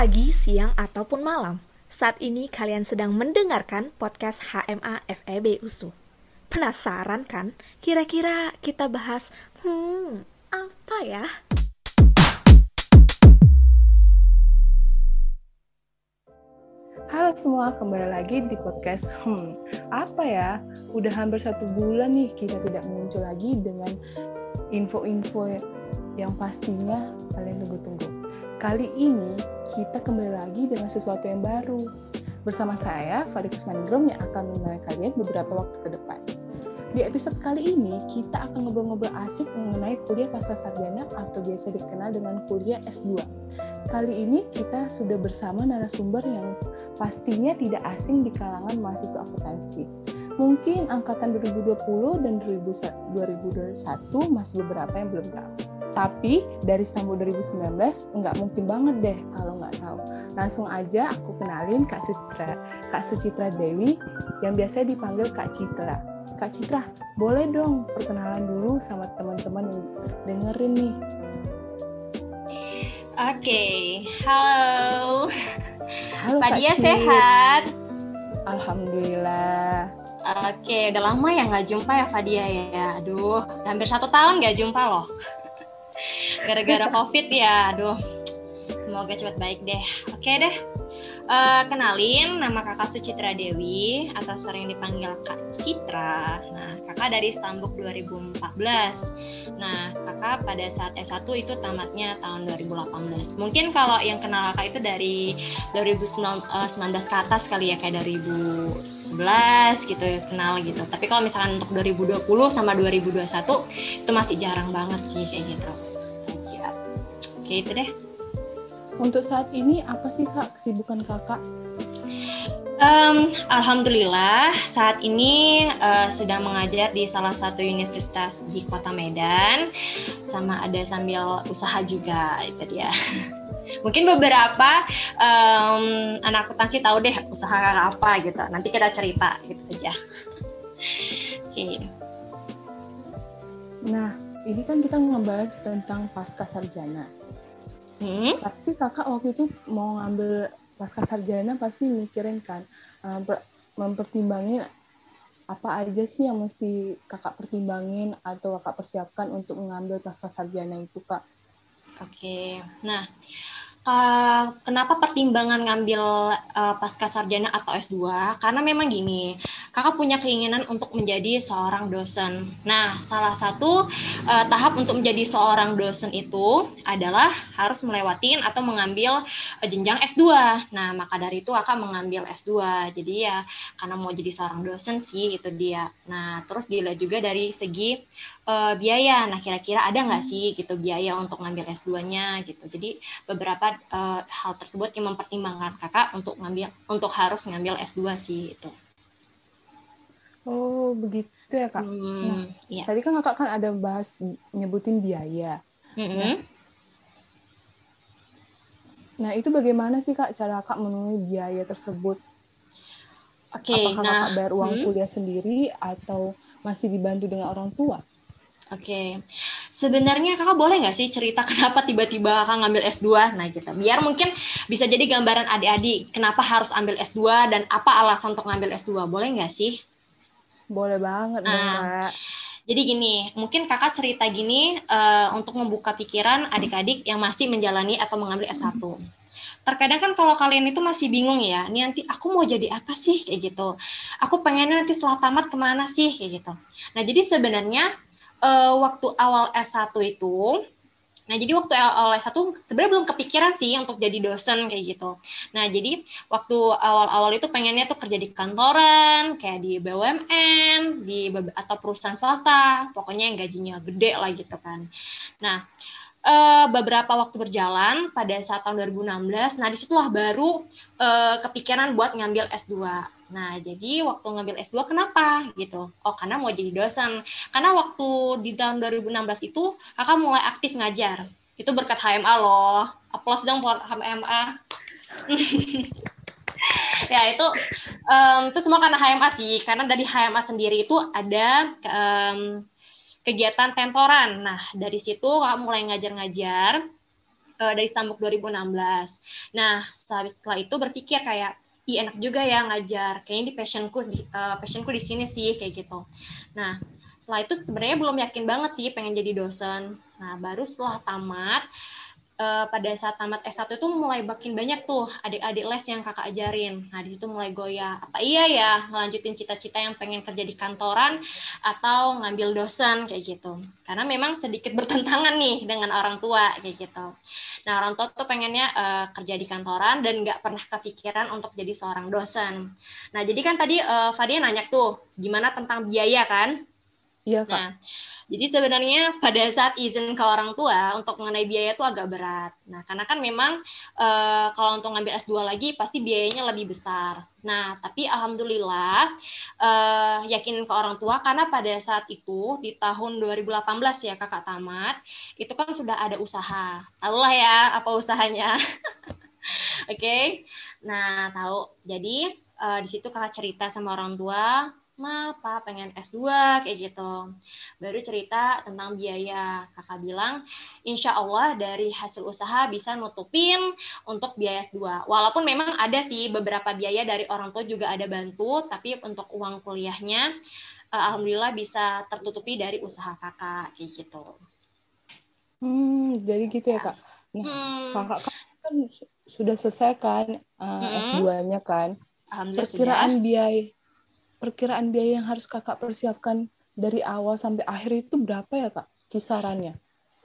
pagi, siang, ataupun malam. Saat ini kalian sedang mendengarkan podcast HMA FEB USU. Penasaran kan? Kira-kira kita bahas, hmm, apa ya? Halo semua, kembali lagi di podcast Hmm, apa ya? Udah hampir satu bulan nih kita tidak muncul lagi dengan info-info yang pastinya kalian tunggu-tunggu. Kali ini kita kembali lagi dengan sesuatu yang baru. Bersama saya, Farid Kusmanigrom yang akan menemani kalian beberapa waktu ke depan. Di episode kali ini, kita akan ngobrol-ngobrol asik mengenai kuliah pasca sarjana atau biasa dikenal dengan kuliah S2. Kali ini kita sudah bersama narasumber yang pastinya tidak asing di kalangan mahasiswa akuntansi. Mungkin angkatan 2020 dan 2021 masih beberapa yang belum tahu. Tapi dari tahun 2019 nggak mungkin banget deh kalau nggak tahu. Langsung aja aku kenalin Kak Citra, Kak Sucitra Dewi yang biasa dipanggil Kak Citra. Kak Citra, boleh dong perkenalan dulu sama teman-teman yang dengerin nih. Oke, halo. Halo Kak Fadia Cit. sehat? Alhamdulillah. Oke, udah lama ya nggak jumpa ya Fadia ya. Aduh, hampir satu tahun nggak jumpa loh. Gara-gara COVID ya, aduh. Semoga cepat baik deh. Oke deh. Eh, kenalin, nama kakak Sucitra Dewi atau sering dipanggil Kak Citra. Nah, kakak dari Stambuk 2014. Nah, kakak pada saat S1 itu tamatnya tahun 2018. Mungkin kalau yang kenal kakak itu dari 2019 ke atas kali ya, kayak 2011 gitu kenal gitu. Tapi kalau misalkan untuk 2020 sama 2021 itu masih jarang banget sih kayak gitu. Ya. Kayak itu deh. Untuk saat ini apa sih Kak kesibukan Kakak? Em, Alhamdulillah saat ini eh, sedang mengajar di salah satu universitas di Kota Medan, sama ada sambil usaha juga itu dia. Mungkin beberapa em, anak akuntansi tahu deh usaha apa gitu. Nanti kita cerita gitu aja. Oke. Nah, ini kan kita ngebahas tentang pasca sarjana. Hmm, Pasti kakak waktu itu mau ngambil pasca sarjana pasti mikirin kan, uh, ber- mempertimbangin apa aja sih yang mesti kakak pertimbangin atau kakak persiapkan untuk mengambil pasca sarjana itu kak. Oke. Nah, ka- kenapa pertimbangan ngambil eh, pasca sarjana atau S2? Karena memang gini, kakak punya keinginan untuk menjadi seorang dosen. Nah, salah satu eh, tahap untuk menjadi seorang dosen itu adalah harus melewatin atau mengambil eh, jenjang S2. Nah, maka dari itu kakak mengambil S2. Jadi ya karena mau jadi seorang dosen sih itu dia. Nah, terus dilihat juga dari segi eh, biaya. Nah, kira-kira ada nggak sih gitu biaya untuk ngambil S2-nya gitu. Jadi beberapa eh, hal tersebut yang mempertimbangkan kakak untuk ngambil untuk harus ngambil S2 sih itu. Oh begitu ya kak. Hmm, iya. Tadi kan kakak kan ada bahas nyebutin biaya. Mm-mm. Nah itu bagaimana sih kak cara kak memenuhi biaya tersebut? Oke, Apakah nah kakak bayar uang hmm. kuliah sendiri atau masih dibantu dengan orang tua? Oke, sebenarnya kakak boleh nggak sih cerita kenapa tiba-tiba kakak ngambil S2? Nah gitu, biar mungkin bisa jadi gambaran adik-adik kenapa harus ambil S2 dan apa alasan untuk ngambil S2, boleh nggak sih? Boleh banget dong Ah. kak. Jadi gini, mungkin kakak cerita gini eh, untuk membuka pikiran adik-adik yang masih menjalani atau mengambil S1. Terkadang kan kalau kalian itu masih bingung ya, ini nanti aku mau jadi apa sih kayak gitu. Aku pengennya nanti setelah tamat ke mana sih kayak gitu. Nah jadi sebenarnya eh, waktu awal S1 itu, nah jadi waktu awal S1 sebenarnya belum kepikiran sih untuk jadi dosen kayak gitu. Nah jadi waktu awal-awal itu pengennya tuh kerja di kantoran, kayak di BUMN, di atau perusahaan swasta, pokoknya yang gajinya gede lah gitu kan. Nah, eh, beberapa waktu berjalan pada saat tahun 2016, nah di situlah baru eh, kepikiran buat ngambil S2. Nah, jadi waktu ngambil S2 kenapa gitu? Oh, karena mau jadi dosen. Karena waktu di tahun 2016 itu kakak mulai aktif ngajar. Itu berkat HMA loh. Aplaus dong buat HMA. ya itu em, itu semua karena HMA sih karena dari HMA sendiri itu ada em, kegiatan tentoran nah dari situ kamu mulai ngajar-ngajar uh, dari Stambuk 2016. Nah, setelah itu berpikir kayak Ih, enak juga ya ngajar. Kayaknya di passionku di uh, passionku di sini sih kayak gitu. Nah, setelah itu sebenarnya belum yakin banget sih pengen jadi dosen. Nah, baru setelah tamat uh, pada saat tamat S1 itu mulai makin banyak tuh adik-adik les yang kakak ajarin. Nah, di situ mulai goyah. Apa iya ya ngelanjutin cita-cita yang pengen kerja di kantoran atau ngambil dosen kayak gitu. Karena memang sedikit bertentangan nih dengan orang tua kayak gitu. Nah, orang tua tuh pengennya uh, kerja di kantoran dan nggak pernah kepikiran untuk jadi seorang dosen. Nah, jadi kan tadi uh, Fadia nanya tuh, gimana tentang biaya kan? Iya, Kak. Nah, jadi sebenarnya pada saat izin ke orang tua untuk mengenai biaya itu agak berat. Nah, karena kan memang e, kalau untuk ngambil S2 lagi pasti biayanya lebih besar. Nah, tapi alhamdulillah e, yakin ke orang tua karena pada saat itu di tahun 2018 ya Kakak tamat, itu kan sudah ada usaha. Allah ya apa usahanya. Oke. okay? Nah, tahu. Jadi e, di situ Kakak cerita sama orang tua ma pak pengen S2 kayak gitu baru cerita tentang biaya kakak bilang insya Allah dari hasil usaha bisa nutupin untuk biaya S2 walaupun memang ada sih beberapa biaya dari orang tua juga ada bantu tapi untuk uang kuliahnya uh, alhamdulillah bisa tertutupi dari usaha kakak kayak gitu hmm jadi gitu ya, ya. kak nah hmm. kakak kan sudah selesai kan uh, hmm. S2-nya kan perkiraan sudah. biaya perkiraan biaya yang harus kakak persiapkan dari awal sampai akhir itu berapa ya kak kisarannya?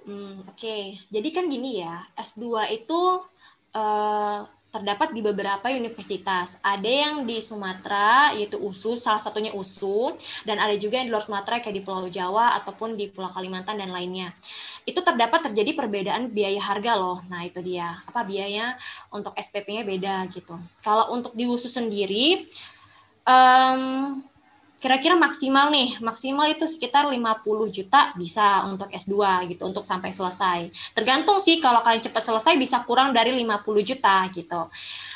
Hmm, Oke, okay. jadi kan gini ya, S2 itu uh, terdapat di beberapa universitas. Ada yang di Sumatera, yaitu USU, salah satunya USU, dan ada juga yang di luar Sumatera kayak di Pulau Jawa ataupun di Pulau Kalimantan dan lainnya. Itu terdapat terjadi perbedaan biaya harga loh. Nah, itu dia. Apa biayanya untuk SPP-nya beda gitu. Kalau untuk di USU sendiri, um, kira-kira maksimal nih, maksimal itu sekitar 50 juta bisa untuk S2 gitu, untuk sampai selesai. Tergantung sih kalau kalian cepat selesai bisa kurang dari 50 juta gitu.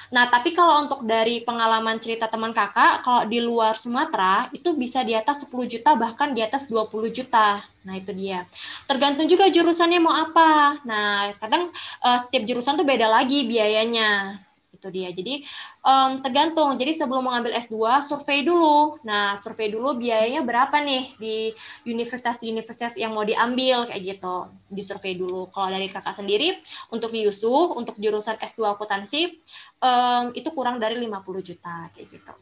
Nah, tapi kalau untuk dari pengalaman cerita teman kakak, kalau di luar Sumatera itu bisa di atas 10 juta bahkan di atas 20 juta. Nah, itu dia. Tergantung juga jurusannya mau apa. Nah, kadang uh, setiap jurusan tuh beda lagi biayanya itu dia. Jadi um, tergantung. Jadi sebelum mengambil S2, survei dulu. Nah, survei dulu biayanya berapa nih di universitas-universitas yang mau diambil kayak gitu. Di survei dulu. Kalau dari kakak sendiri untuk di USU, untuk jurusan S2 akuntansi um, itu kurang dari 50 juta kayak gitu.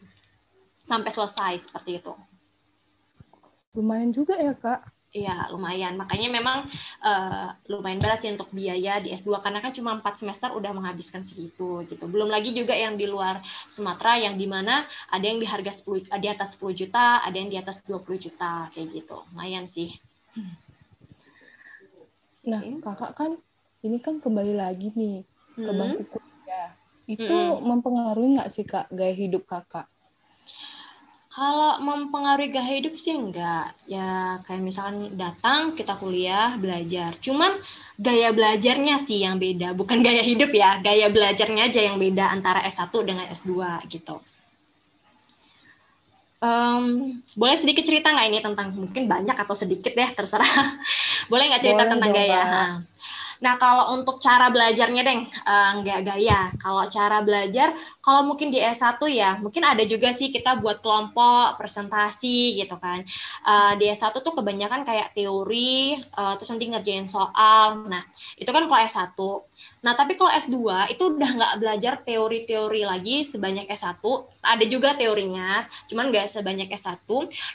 Sampai selesai seperti itu. Lumayan juga ya, Kak. Iya, lumayan. Makanya memang uh, lumayan berat sih untuk biaya di S2 karena kan cuma 4 semester udah menghabiskan segitu gitu. Belum lagi juga yang di luar Sumatera yang di mana ada yang di harga 10 di atas 10 juta, ada yang di atas 20 juta kayak gitu. Lumayan sih. Nah, okay. Kakak kan ini kan kembali lagi nih ke hmm. bangku kuliah. Itu hmm. mempengaruhi nggak sih Kak gaya hidup Kakak? Kalau mempengaruhi gaya hidup sih enggak. Ya kayak misalkan datang kita kuliah, belajar. Cuman gaya belajarnya sih yang beda, bukan gaya hidup ya. Gaya belajarnya aja yang beda antara S1 dengan S2 gitu. Um, boleh sedikit cerita nggak ini tentang mungkin banyak atau sedikit deh terserah. boleh nggak cerita boleh tentang gaya? Nah, kalau untuk cara belajarnya, Deng, uh, nggak gaya. Kalau cara belajar, kalau mungkin di S1 ya, mungkin ada juga sih kita buat kelompok, presentasi gitu kan. Uh, di S1 tuh kebanyakan kayak teori, uh, terus nanti ngerjain soal. Nah, itu kan kalau S1. Nah, tapi kalau S2 itu udah nggak belajar teori-teori lagi sebanyak S1. Ada juga teorinya, cuman nggak sebanyak S1.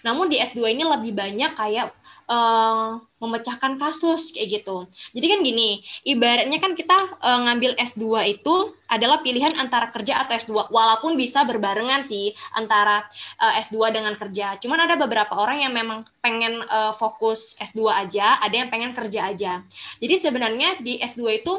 Namun di S2 ini lebih banyak kayak uh, memecahkan kasus kayak gitu. Jadi kan gini, ibaratnya kan kita uh, ngambil S2 itu adalah pilihan antara kerja atau S2 walaupun bisa berbarengan sih antara uh, S2 dengan kerja. Cuman ada beberapa orang yang memang pengen uh, fokus S2 aja, ada yang pengen kerja aja. Jadi sebenarnya di S2 itu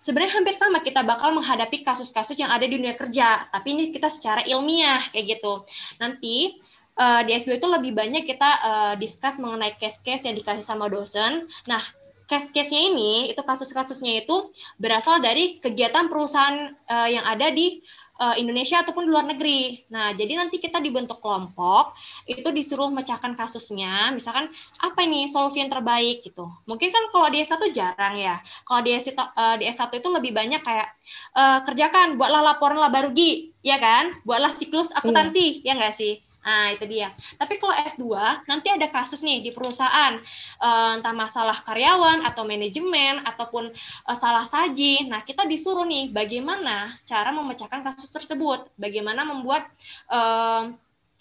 sebenarnya hampir sama kita bakal menghadapi kasus-kasus yang ada di dunia kerja, tapi ini kita secara ilmiah kayak gitu. Nanti uh, di S2 itu lebih banyak kita uh, discuss mengenai case-case yang dikasih sama dosen. Nah, case-case-nya ini, itu kasus-kasusnya itu berasal dari kegiatan perusahaan uh, yang ada di uh, Indonesia ataupun di luar negeri. Nah, jadi nanti kita dibentuk kelompok, itu disuruh memecahkan kasusnya, misalkan apa ini solusi yang terbaik gitu. Mungkin kan kalau di S1 jarang ya. Kalau di S1, uh, di S1 itu lebih banyak kayak uh, kerjakan, buatlah laporan laba rugi, ya kan? Buatlah siklus akuntansi, iya. ya enggak sih? Nah, itu dia. Tapi kalau S2, nanti ada kasus nih di perusahaan, uh, entah masalah karyawan atau manajemen, ataupun uh, salah saji. Nah, kita disuruh nih bagaimana cara memecahkan kasus tersebut, bagaimana membuat uh,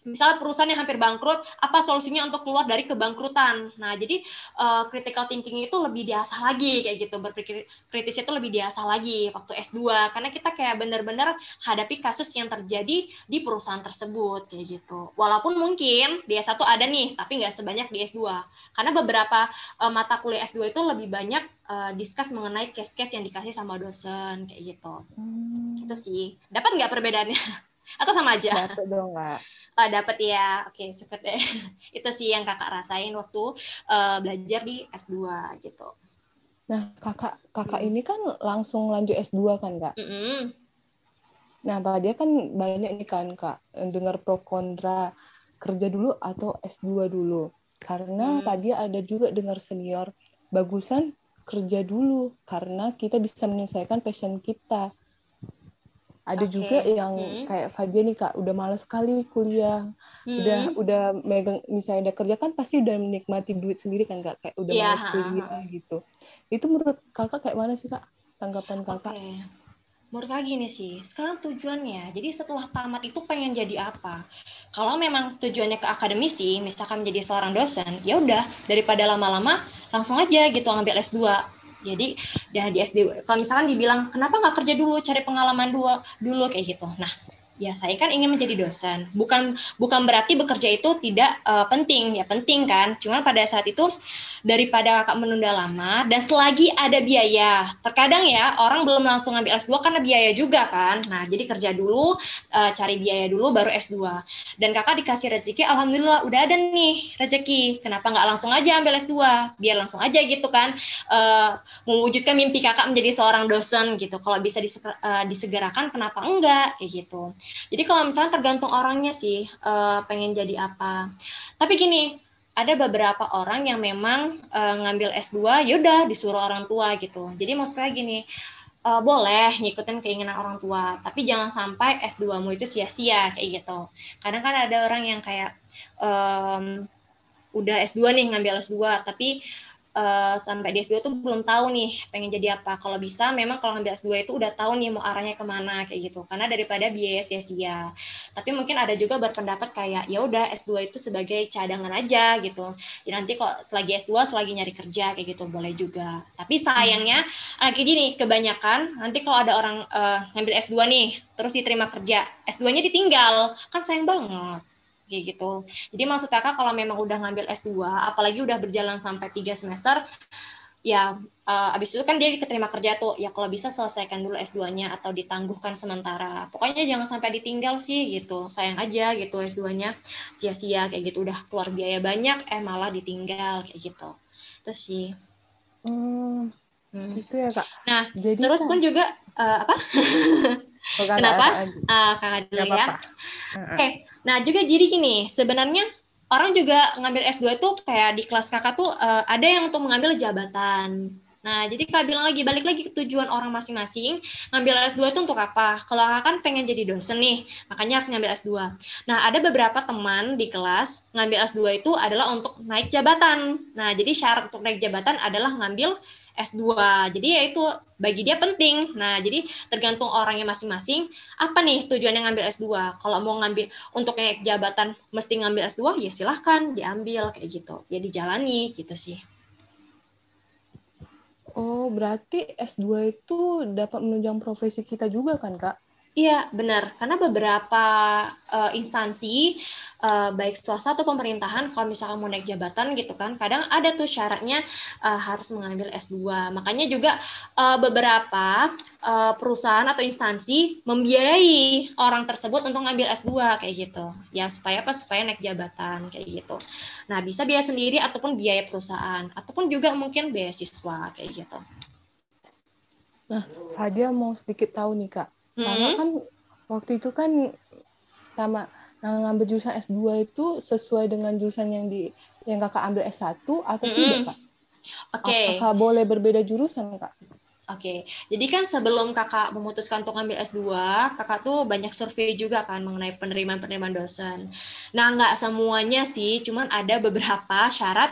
misalnya perusahaan yang hampir bangkrut, apa solusinya untuk keluar dari kebangkrutan. Nah, jadi uh, critical thinking itu lebih diasah lagi kayak gitu, berpikir kritis itu lebih diasah lagi waktu S2 karena kita kayak benar-benar hadapi kasus yang terjadi di perusahaan tersebut kayak gitu. Walaupun mungkin di S1 ada nih, tapi nggak sebanyak di S2. Karena beberapa uh, mata kuliah S2 itu lebih banyak uh, discuss mengenai case-case yang dikasih sama dosen kayak gitu. Hmm. Gitu sih. Dapat nggak perbedaannya? Atau sama aja? Dapat dong, Kak uh, eh, dapat ya oke okay, seket ya itu sih yang kakak rasain waktu uh, belajar di S2 gitu nah kakak kakak hmm. ini kan langsung lanjut S2 kan kak mm -hmm. nah pak dia kan banyak nih kan kak dengar pro kontra kerja dulu atau S2 dulu karena hmm. pak dia ada juga dengar senior bagusan kerja dulu karena kita bisa menyelesaikan passion kita ada okay. juga yang hmm. kayak Fadia nih kak udah males sekali kuliah hmm. udah udah megang misalnya udah kerja kan pasti udah menikmati duit sendiri kan kak kayak udah yeah. males kuliah gitu itu menurut kakak kayak mana sih kak tanggapan kakak okay. menurut kakak gini sih sekarang tujuannya jadi setelah tamat itu pengen jadi apa kalau memang tujuannya ke akademisi misalkan menjadi seorang dosen ya udah daripada lama-lama langsung aja gitu ambil S2 jadi dan di SD kalau misalkan dibilang kenapa nggak kerja dulu cari pengalaman dulu dulu? Kayak gitu. Nah ya saya kan ingin menjadi dosen. Bukan bukan berarti bekerja itu tidak uh, penting. Ya penting kan. Cuma pada saat itu daripada kakak menunda lama dan selagi ada biaya. Terkadang ya orang belum langsung ngambil S2 karena biaya juga kan. Nah, jadi kerja dulu, uh, cari biaya dulu baru S2. Dan kakak dikasih rezeki, alhamdulillah udah ada nih rezeki. Kenapa nggak langsung aja ambil S2? Biar langsung aja gitu kan uh, mewujudkan mimpi kakak menjadi seorang dosen gitu. Kalau bisa uh, disegerakan kenapa enggak kayak gitu. Jadi kalau misalnya tergantung orangnya sih uh, pengen jadi apa. Tapi gini, ada beberapa orang yang memang uh, ngambil S2 yaudah disuruh orang tua gitu. Jadi maksudnya gini, uh, boleh ngikutin keinginan orang tua, tapi jangan sampai S2-mu itu sia-sia kayak gitu. Kadang kan ada orang yang kayak um, udah S2 nih ngambil S2 tapi uh, sampai di S2 tuh belum tahu nih pengen jadi apa. Kalau bisa memang kalau ngambil S2 itu udah tahu nih mau arahnya ke mana kayak gitu. Karena daripada biaya sia-sia. Tapi mungkin ada juga berpendapat kayak ya udah S2 itu sebagai cadangan aja gitu. Ya nanti kok selagi S2 selagi nyari kerja kayak gitu boleh juga. Tapi sayangnya hmm. kayak gini kebanyakan nanti kalau ada orang uh, ngambil S2 nih terus diterima kerja, S2-nya ditinggal. Kan sayang banget kayak gitu. Jadi maksud kakak kalau memang udah ngambil S2, apalagi udah berjalan sampai tiga semester, ya uh, abis itu kan dia diterima kerja tuh, ya kalau bisa selesaikan dulu S2-nya atau ditangguhkan sementara. Pokoknya jangan sampai ditinggal sih gitu, sayang aja gitu S2-nya sia-sia kayak gitu, udah keluar biaya banyak, eh malah ditinggal kayak gitu. Terus sih. Hmm, hmm. itu ya kak. Nah, Jadi terus kan... pun juga uh, apa? Kenapa? Uh, kakak dulu ya. Oke, okay. Nah, juga jadi gini, sebenarnya orang juga ngambil S2 itu kayak di kelas kakak tuh uh, ada yang untuk mengambil jabatan. Nah, jadi Kak bilang lagi, balik lagi ke tujuan orang masing-masing, ngambil S2 itu untuk apa? Kalau Kakak kan pengen jadi dosen nih, makanya harus ngambil S2. Nah, ada beberapa teman di kelas, ngambil S2 itu adalah untuk naik jabatan. Nah, jadi syarat untuk naik jabatan adalah ngambil S2. Jadi ya itu bagi dia penting. Nah, jadi tergantung orangnya masing-masing apa nih tujuan yang ngambil S2. Kalau mau ngambil untuk naik jabatan mesti ngambil S2 ya silahkan diambil kayak gitu. Ya dijalani gitu sih. Oh, berarti S2 itu dapat menunjang profesi kita juga kan, Kak? Iya, benar. Karena beberapa uh, instansi, uh, baik swasta atau pemerintahan, kalau misalkan mau naik jabatan gitu kan, kadang ada tuh syaratnya uh, harus mengambil S2. Makanya juga uh, beberapa uh, perusahaan atau instansi membiayai orang tersebut untuk ngambil S2 kayak gitu. Ya, supaya apa? Supaya naik jabatan kayak gitu. Nah, bisa biaya sendiri ataupun biaya perusahaan, ataupun juga mungkin beasiswa kayak gitu. Nah, Fadia mau sedikit tahu nih, Kak karena hmm. kan waktu itu kan sama nah, ngambil jurusan S2 itu sesuai dengan jurusan yang di yang kakak ambil S1 atau mm -hmm. tidak kak? Oke. Okay. Apakah boleh berbeda jurusan kak? Oke, okay. jadi kan sebelum kakak memutuskan untuk ngambil S2, kakak tuh banyak survei juga kan mengenai penerimaan-penerimaan dosen. Nah, nggak semuanya sih, cuman ada beberapa syarat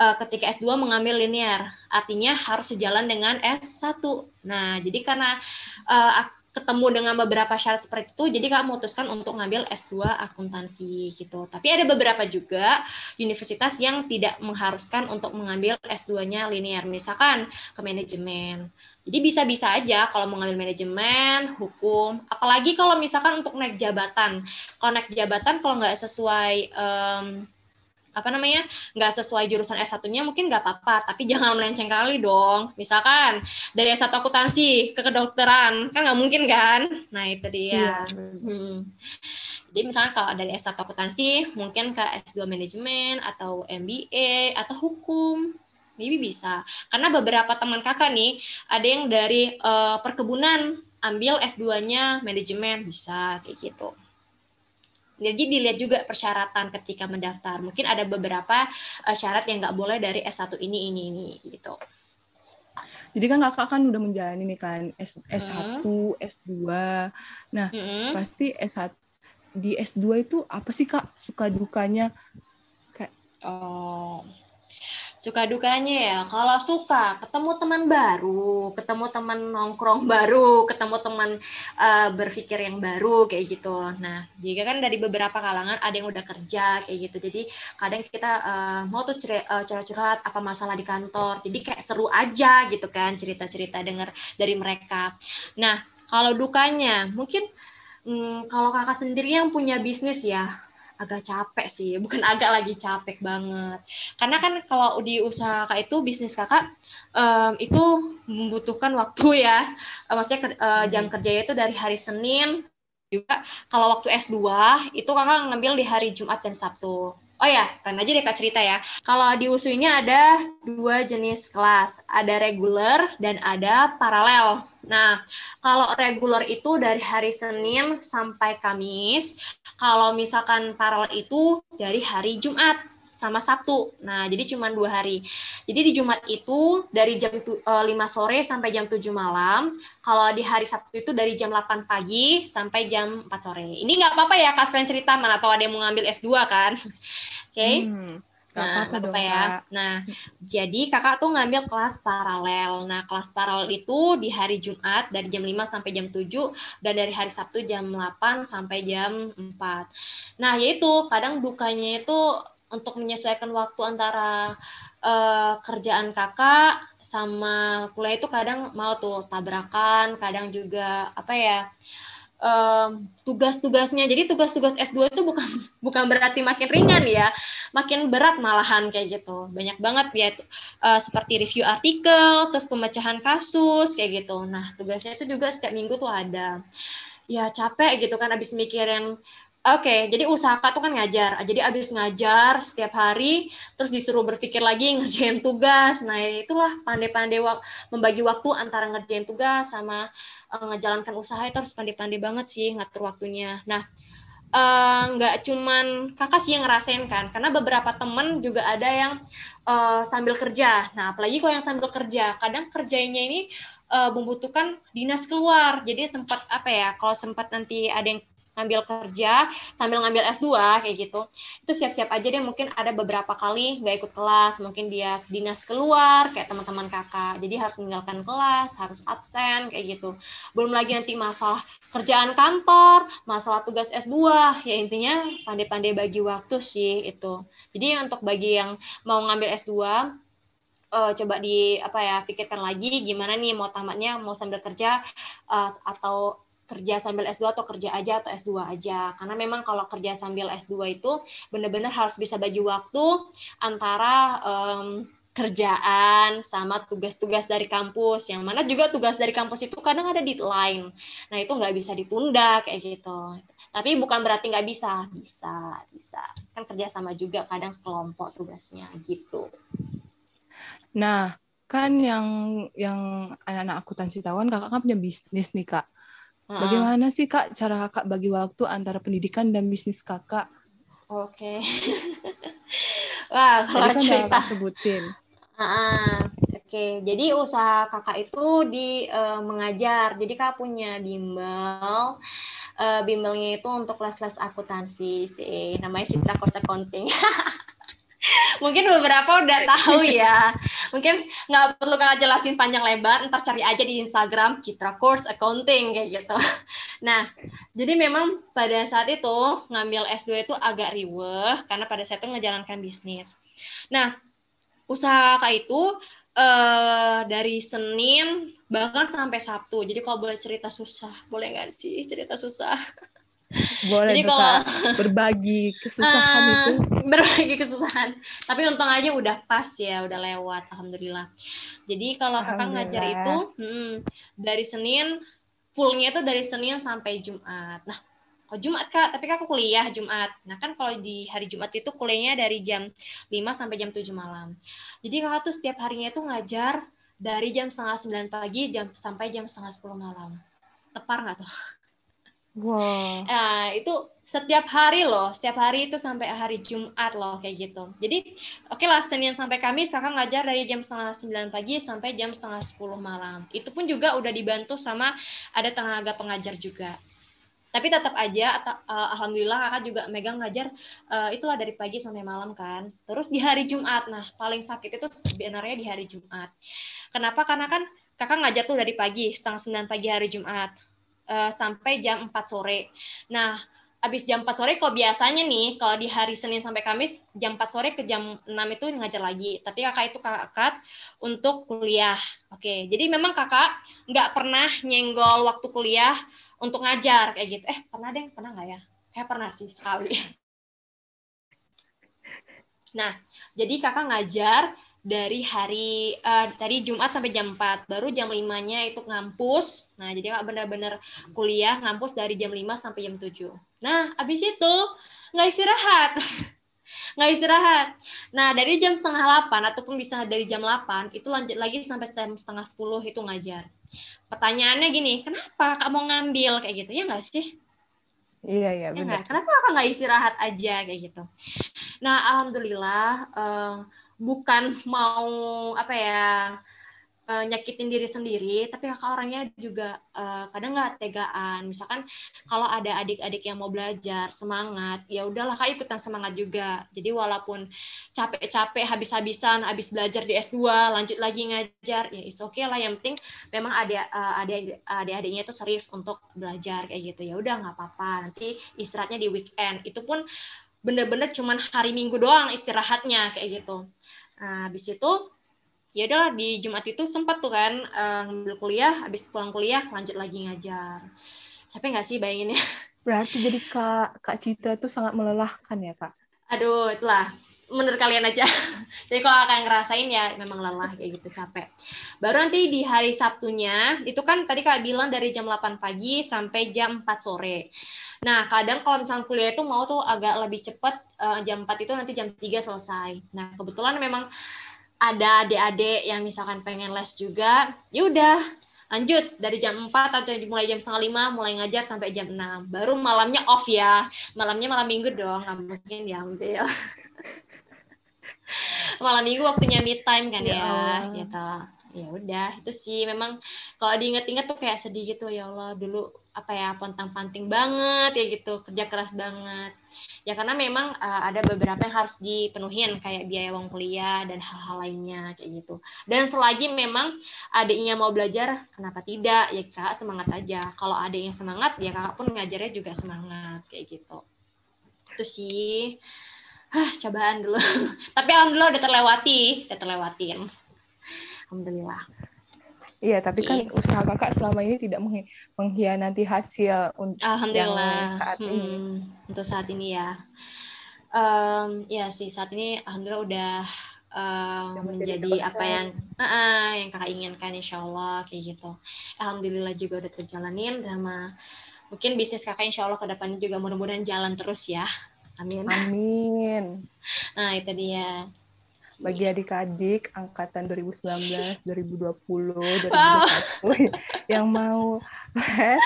uh, ketika S2 mengambil linear. Artinya harus sejalan dengan S1. Nah, jadi karena uh, ketemu dengan beberapa syarat seperti itu, jadi kamu memutuskan untuk ngambil S2 akuntansi gitu. Tapi ada beberapa juga universitas yang tidak mengharuskan untuk mengambil S2-nya linear, misalkan ke manajemen. Jadi bisa-bisa aja kalau mau ngambil manajemen, hukum, apalagi kalau misalkan untuk naik jabatan. Kalau naik jabatan kalau nggak sesuai um, apa namanya nggak sesuai jurusan S1-nya mungkin nggak apa-apa tapi jangan melenceng kali dong. Misalkan dari S1 akuntansi ke kedokteran kan nggak mungkin kan? Nah itu dia. Iya. hmm. jadi misalnya kalau dari S1 akuntansi mungkin ke S2 manajemen atau MBA atau hukum maybe bisa. Karena beberapa teman kakak nih ada yang dari uh, perkebunan ambil S2-nya manajemen bisa kayak gitu jadi dilihat juga persyaratan ketika mendaftar. Mungkin ada beberapa uh, syarat yang nggak boleh dari S1 ini ini ini gitu. Jadi kan kakak kan udah menjalani nih kan S, S1, hmm. S2. Nah, hmm. pasti S1 di S2 itu apa sih Kak suka dukanya? Kayak oh suka dukanya ya? Kalau suka ketemu teman baru ketemu teman nongkrong baru ketemu teman uh, berpikir yang baru kayak gitu. Nah jika kan dari beberapa kalangan ada yang udah kerja kayak gitu. Jadi kadang kita uh, mau tuh eh, curhat-curhat apa masalah di kantor. Jadi kayak seru aja gitu kan cerita-cerita dengar dari mereka. Nah kalau dukanya mungkin hmm, kalau kakak sendiri yang punya bisnis ya agak capek sih, bukan agak lagi capek banget. Karena kan kalau di usaha kakak itu bisnis kakak um, itu membutuhkan waktu ya, uh, maksudnya uh, jam kerjanya itu dari hari Senin juga. Kalau waktu S2 itu kakak ngambil di hari Jumat dan Sabtu. Oh ya, sekarang aja deh Kak cerita ya. Kalau di USU ini ada dua jenis kelas, ada reguler dan ada paralel. Nah, kalau reguler itu dari hari Senin sampai Kamis, kalau misalkan paralel itu dari hari Jumat sama Sabtu. Nah, jadi cuma dua hari. Jadi di Jumat itu dari jam 5 eh, sore sampai jam 7 malam. Kalau di hari Sabtu itu dari jam 8 pagi sampai jam 4 sore. Ini nggak apa-apa ya, Kak, selain cerita. Mana tahu ada yang mau ngambil S2 kan. Oke. Okay? Hmm. Nah, apa, apa ya. Nah, jadi kakak tuh ngambil kelas paralel. Nah, kelas paralel itu di hari Jumat dari jam 5 sampai jam 7 dan dari hari Sabtu jam 8 sampai jam 4. Nah, yaitu kadang dukanya itu untuk menyesuaikan waktu antara uh, kerjaan kakak sama kuliah itu kadang mau tuh tabrakan, kadang juga apa ya um, tugas-tugasnya. Jadi tugas-tugas S2 itu bukan bukan berarti makin ringan ya, makin berat malahan kayak gitu. Banyak banget ya uh, seperti review artikel, terus pemecahan kasus kayak gitu. Nah, tugasnya itu juga setiap minggu tuh ada. Ya capek gitu kan abis mikirin Oke, okay, jadi usaha tuh kan ngajar. Jadi abis ngajar setiap hari, terus disuruh berpikir lagi ngerjain tugas. Nah itulah pandai-pandai wak membagi waktu antara ngerjain tugas sama uh, ngejalankan usaha itu harus pandai-pandai banget sih ngatur waktunya. Nah nggak uh, cuman kakak sih yang ngerasain kan, karena beberapa temen juga ada yang uh, sambil kerja. Nah apalagi kalau yang sambil kerja, kadang kerjanya ini uh, membutuhkan dinas keluar. Jadi sempat apa ya, kalau sempat nanti ada yang ngambil kerja sambil ngambil S2 kayak gitu. Itu siap-siap aja deh mungkin ada beberapa kali nggak ikut kelas. Mungkin dia dinas keluar kayak teman-teman kakak. Jadi harus meninggalkan kelas harus absen kayak gitu. Belum lagi nanti masalah kerjaan kantor masalah tugas S2 ya intinya pandai-pandai bagi waktu sih itu. Jadi untuk bagi yang mau ngambil S2 uh, eh, coba di apa ya pikirkan lagi gimana nih mau tamatnya mau sambil kerja uh, atau kerja sambil S2 atau kerja aja atau S2 aja. Karena memang kalau kerja sambil S2 itu benar-benar harus bisa bagi waktu antara um, kerjaan sama tugas-tugas dari kampus. Yang mana juga tugas dari kampus itu kadang ada deadline. Nah itu nggak bisa ditunda kayak gitu. Tapi bukan berarti nggak bisa. Bisa bisa. Kan kerja sama juga kadang kelompok tugasnya gitu. Nah kan yang yang anak-anak akuntansi tahu kan kakak kan punya bisnis nih kak Bagaimana sih kak cara kakak bagi waktu antara pendidikan dan bisnis kakak? Oke. Wah, kalau Tadi kan udah cerita. kakak sebutin. Ah, Oke, jadi usaha kakak itu di eh, mengajar. Jadi kakak punya bimbel. Eh, bimbelnya itu untuk les-les akuntansi sih. Namanya Citra Course Accounting. Mungkin beberapa udah tahu ya. Mungkin nggak perlu kakak jelasin panjang lebar. Ntar cari aja di Instagram Citra Course Accounting kayak gitu. Nah, jadi memang pada saat itu ngambil S2 itu agak riweh karena pada saat itu ngejalankan bisnis. Nah, usaha kakak itu eh dari Senin bahkan sampai Sabtu. Jadi kalau boleh cerita susah, boleh nggak sih cerita susah? Boleh Jadi kalau- berbagi kesusahan Ah, itu. berbagi kesusahan. Tapi untung aja udah pas ya, udah lewat, alhamdulillah. Jadi kalau kakak ngajar itu hmm, dari Senin fullnya itu dari Senin sampai Jumat. Nah, kalau Jumat kak, tapi kakak kuliah Jumat. Nah kan kalau di hari Jumat itu kuliahnya dari jam 5 sampai jam 7 malam. Jadi kakak tuh setiap harinya itu ngajar dari jam setengah 9 pagi jam sampai jam setengah 10 malam. Tepar nggak tuh? Wah, Nah, itu setiap hari loh, setiap hari itu sampai hari Jumat loh kayak gitu. Jadi, oke lah Senin sampai Kamis kakak ngajar dari jam setengah 9 pagi sampai jam setengah 10 malam. Itu pun juga udah dibantu sama ada tenaga pengajar juga. Tapi tetap aja, eh, alhamdulillah kakak juga megang ngajar eh, itulah dari pagi sampai malam kan. Terus di hari Jumat, nah paling sakit itu sebenarnya di hari Jumat. Kenapa? Karena kan kakak ngajar tuh dari pagi, setengah 9 pagi hari Jumat eh, sampai jam 4 sore. Nah, habis jam 4 sore kalau biasanya nih, kalau di hari Senin sampai Kamis, jam 4 sore ke jam 6 itu ngajar lagi. Tapi kakak itu kakak untuk kuliah. Oke, jadi memang kakak nggak pernah nyenggol waktu kuliah untuk ngajar kayak gitu. Eh, pernah deh, pernah nggak ya? Kayak pernah sih sekali. Nah, jadi kakak ngajar dari hari eh, tadi Jumat sampai jam 4. Baru jam 5-nya itu ngampus. Nah, jadi kakak benar-benar kuliah ngampus dari jam 5 sampai jam 7. Nah, habis itu nggak istirahat. nggak istirahat. Nah, dari jam setengah 8 ataupun bisa dari jam 8 itu lanjut lagi sampai setengah 10 itu ngajar. Pertanyaannya gini, kenapa kak mau ngambil kayak gitu? Ya nggak sih? iya iya Ya benar. nggak? Kenapa kakak nggak istirahat aja kayak gitu? Nah, alhamdulillah eh, bukan mau apa ya eh, nyakitin diri sendiri, tapi kakak orangnya juga eh, kadang nggak tegaan. Misalkan kalau ada adik-adik yang mau belajar semangat, ya udahlah kak ikutan semangat juga. Jadi walaupun capek-capek habis-habisan habis belajar di S2 lanjut lagi ngajar ya is oke lah yang penting memang ada eh, adik adik-adiknya itu serius untuk belajar kayak gitu ya udah nggak apa-apa nanti istirahatnya di weekend itu pun bener-bener cuman hari minggu doang istirahatnya kayak gitu. Nah habis itu ya udahlah di Jumat itu sempat tuh kan eh, ngambil kuliah habis pulang kuliah lanjut lagi ngajar. Capek nggak sih bayanginnya? Berarti jadi kak kak Citra tuh sangat melelahkan ya kak. aduh itulah menurut kalian aja. Jadi kalau kalian ngerasain ya memang lelah kayak gitu capek. Baru nanti di hari Sabtunya itu kan tadi kak bilang dari jam 8 pagi sampai jam 4 sore. Nah kadang kalau misalnya kuliah itu mau tuh agak lebih cepat eh, jam 4 itu nanti jam 3 selesai. Nah kebetulan memang ada adik-adik yang misalkan pengen les juga ya udah lanjut. Dari jam 4 atau mulai jam setengah lima mulai ngajar sampai jam 6 baru malamnya off ya. Malamnya malam minggu dong nggak mungkin diambil malam minggu waktunya me time kan Ya ya, gitu. Ya udah itu sih memang kalau diinget-inget tuh kayak sedih gitu ya Allah dulu apa ya pontang-panting banget ya gitu kerja keras banget. Ya karena memang uh, ada beberapa yang harus dipenuhin kayak biaya uang kuliah dan hal-hal lainnya kayak gitu. Dan selagi memang adiknya mau belajar kenapa tidak? Ya kak semangat aja. Kalau adik yang semangat ya kakak pun ngajarnya juga semangat kayak gitu. Itu sih Hah, cobaan dulu. Tapi alhamdulillah udah terlewati udah terlewatin alhamdulillah. Iya, tapi kan Oke. usaha kakak selama ini tidak menghi- mengkhianati hasil untuk alhamdulillah. yang saat ini. Hmm, untuk saat ini ya. Em, ya sih saat ini alhamdulillah udah menjadi menjadi apa yang Ah, ah, yang kakak inginkan insya Allah kayak gitu. Alhamdulillah juga udah terjalanin sama mungkin bisnis kakak insya Allah ke depannya juga mudah-mudahan jalan terus ya amin Amin. nah itu dia Bagi adik-adik angkatan 2019, 2020, 2021 Wow. yang mau les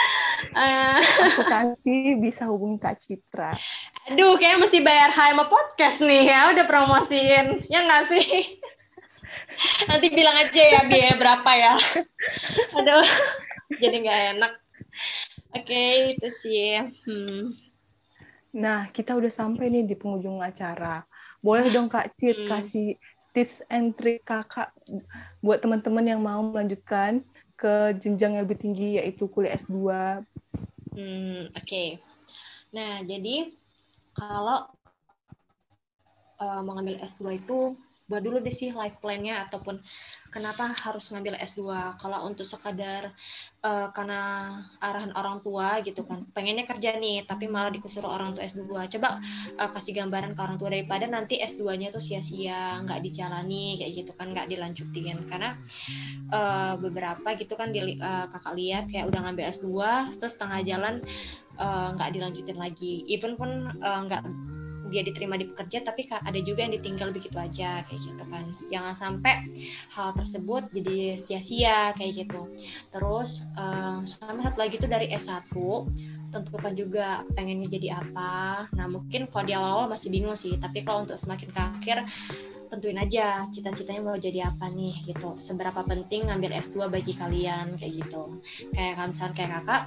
Eh, Akuntansi bisa hubungi Kak Citra. aduh, kayak mesti bayar sama podcast nih ya. Udah promosiin. Ya nggak sih? Nanti bilang aja ya biaya berapa ya. Aduh, jadi nggak enak. Oke, itu sih. Hmm. Nah, kita udah sampai nih di penghujung acara. Boleh dong Kak Cit Hmm. kasih tips and trick Kakak buat teman-teman yang mau melanjutkan ke jenjang yang lebih tinggi yaitu kuliah S2. Hmm, oke. Nah, jadi kalau eh, mau ngambil S2 itu buat dulu deh sih life plan-nya ataupun kenapa harus ngambil S2. Kalau untuk sekadar eh, karena arahan orang tua gitu kan, pengennya kerja nih tapi malah disuruh orang tua S2. Coba eh, kasih gambaran ke orang tua daripada nanti S2-nya tuh sia-sia, nggak dijalani kayak gitu kan, nggak dilanjutin. Karena eh, beberapa gitu kan di, eh, kakak lihat kayak udah ngambil S2 terus setengah jalan nggak dilanjutin lagi even pun nggak dia diterima di pekerja tapi ada juga yang ditinggal begitu aja kayak gitu kan. Jangan sampai hal tersebut jadi sia-sia kayak gitu. Terus eh, sama satu lagi tuh dari S1 tentukan juga pengennya jadi apa. Nah mungkin kalau di awal-awal masih bingung sih tapi kalau untuk semakin ke akhir tentuin aja cita-citanya mau jadi apa nih gitu. Seberapa penting ngambil S2 bagi kalian kayak gitu. Kayak misalnya kayak kakak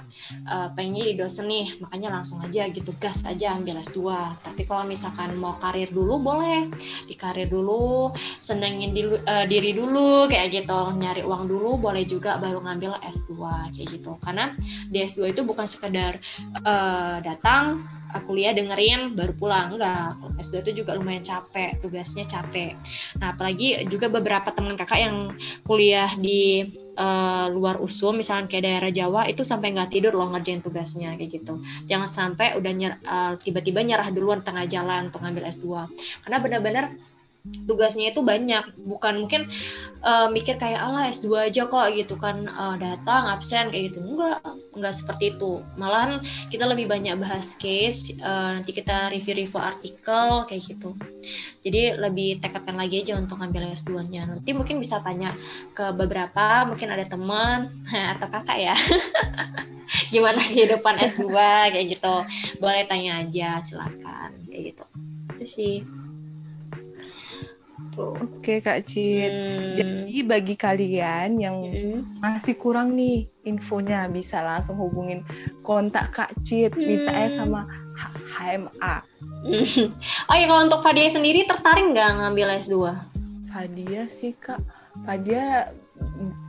eh, pengennya jadi dosen nih makanya langsung aja gitu gas aja ambil S2 tapi kalau misalkan mau karir dulu boleh. Di karir dulu senengin dilu- eh, diri dulu kayak gitu. Nyari uang dulu boleh juga baru ngambil S2 kayak gitu. Karena di S2 itu bukan sekedar eh, datang kuliah dengerin baru pulang. Enggak S2 itu juga lumayan capek tugasnya capek. Nah apalagi juga beberapa teman kakak yang kuliah di eh, luar USUM misalnya kayak daerah Jawa itu sampai nggak tidur loh ngerjain tugasnya kayak gitu. Jangan sampai udah nyer- eh, tiba-tiba nyerah duluan tengah jalan untuk ngambil S2 karena benar-benar tugasnya itu banyak. Bukan mungkin eh, mikir kayak Allah S2 aja kok gitu kan. Eh, datang absen kayak gitu. Enggak enggak seperti itu. Malahan kita lebih banyak bahas case eh, nanti kita review-review artikel kayak gitu. Jadi lebih tekadkan lagi aja untuk ngambil S2-nya nanti mungkin bisa tanya ke beberapa mungkin ada teman atau kakak ya. Gimana kehidupan S2 kayak gitu. Boleh tanya aja silakan kayak gitu. Itu sih tuh Oke Kak Cit. Hmm. Jadi bagi kalian yang Mm. masih kurang nih infonya bisa langsung hubungin kontak Kak Cit, minta ya Hmm. sama HMA. oh ya kalau untuk Fadia sendiri tertarik nggak ngambil S2? Fadia sih Kak. Fadia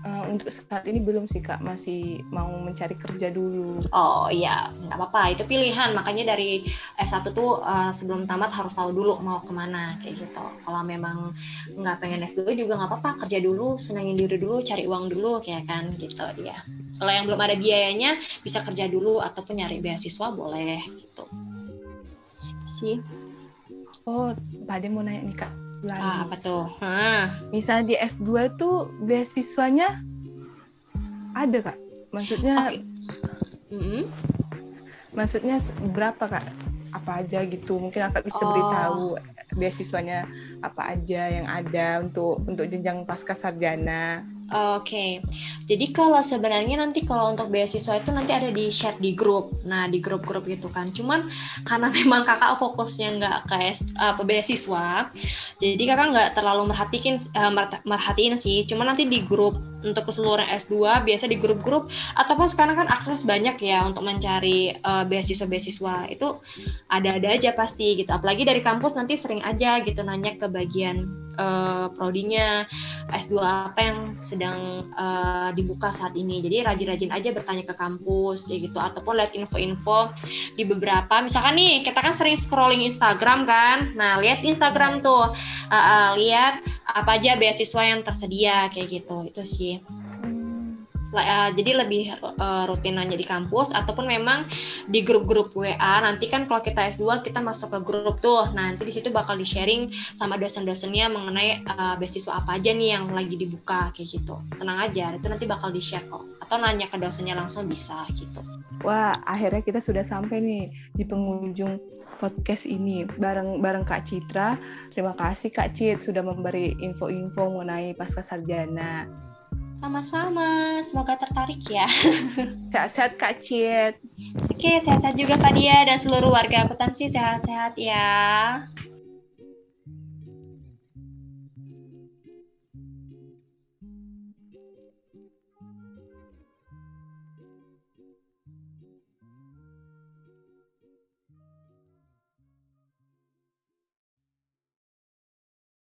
eh, untuk saat ini belum sih Kak, masih mau mencari kerja dulu. Oh iya, nggak apa-apa. Itu pilihan. Makanya dari S1 tuh eh, sebelum tamat harus tahu dulu mau ke mana kayak gitu. Kalau memang nggak pengen S2 juga nggak apa-apa. Kerja dulu, senangin diri dulu, cari uang dulu kayak kan gitu dia. Kalau yang belum ada biayanya bisa kerja dulu ataupun nyari beasiswa boleh gitu. Gitu sih. Oh, Fadia mau nanya nih Kak. Lagi. Ah, apa tuh? Hah. Misalnya di S2 tuh beasiswanya ada Kak? Maksudnya Oke. Mm-mm. maksudnya s- berapa Kak? Apa aja gitu? Mungkin Kakak bisa Oh. beritahu beasiswanya apa aja yang ada untuk untuk jenjang pasca sarjana. Oke, jadi kalau sebenarnya nanti kalau untuk beasiswa itu nanti ada di share di grup, nah di grup-grup gitu kan. Cuman karena memang kakak fokusnya nggak ke apa beasiswa, jadi kakak nggak terlalu merhatiin eh, merhatiin sih. Cuman nanti di grup untuk keseluruhan S2 biasa di grup-grup ataupun sekarang kan akses banyak ya untuk mencari eh, beasiswa-beasiswa itu ada-ada aja pasti gitu. Apalagi dari kampus nanti sering aja gitu nanya ke bagian eh, prodinya S2 apa yang sedang eh, dibuka saat ini. Jadi rajin-rajin aja bertanya ke kampus kayak gitu ataupun lihat info-info di beberapa misalkan nih kita kan sering scrolling Instagram kan. Nah, lihat Instagram tuh eh, eh, lihat apa aja beasiswa yang tersedia kayak gitu. Itu sih. Eh, jadi lebih eh, rutin nanya di kampus ataupun memang di grup-grup WA nanti kan kalau kita S2 kita masuk ke grup tuh. Nah, nanti di situ bakal di sharing sama dosen-dosennya mengenai eh, beasiswa apa aja nih yang lagi dibuka kayak gitu. Tenang aja itu nanti bakal di share kok. Atau nanya ke dosennya langsung bisa gitu. Wah, akhirnya kita sudah sampai nih di penghujung podcast ini. Bareng bareng Kak Citra. Terima kasih Kak Cit sudah memberi info-info mengenai pasca sarjana. Sama-sama, semoga tertarik ya. Sehat-sehat Kak Cit. Oke, sehat-sehat juga Kak Dia dan seluruh warga akuntansi sehat-sehat ya.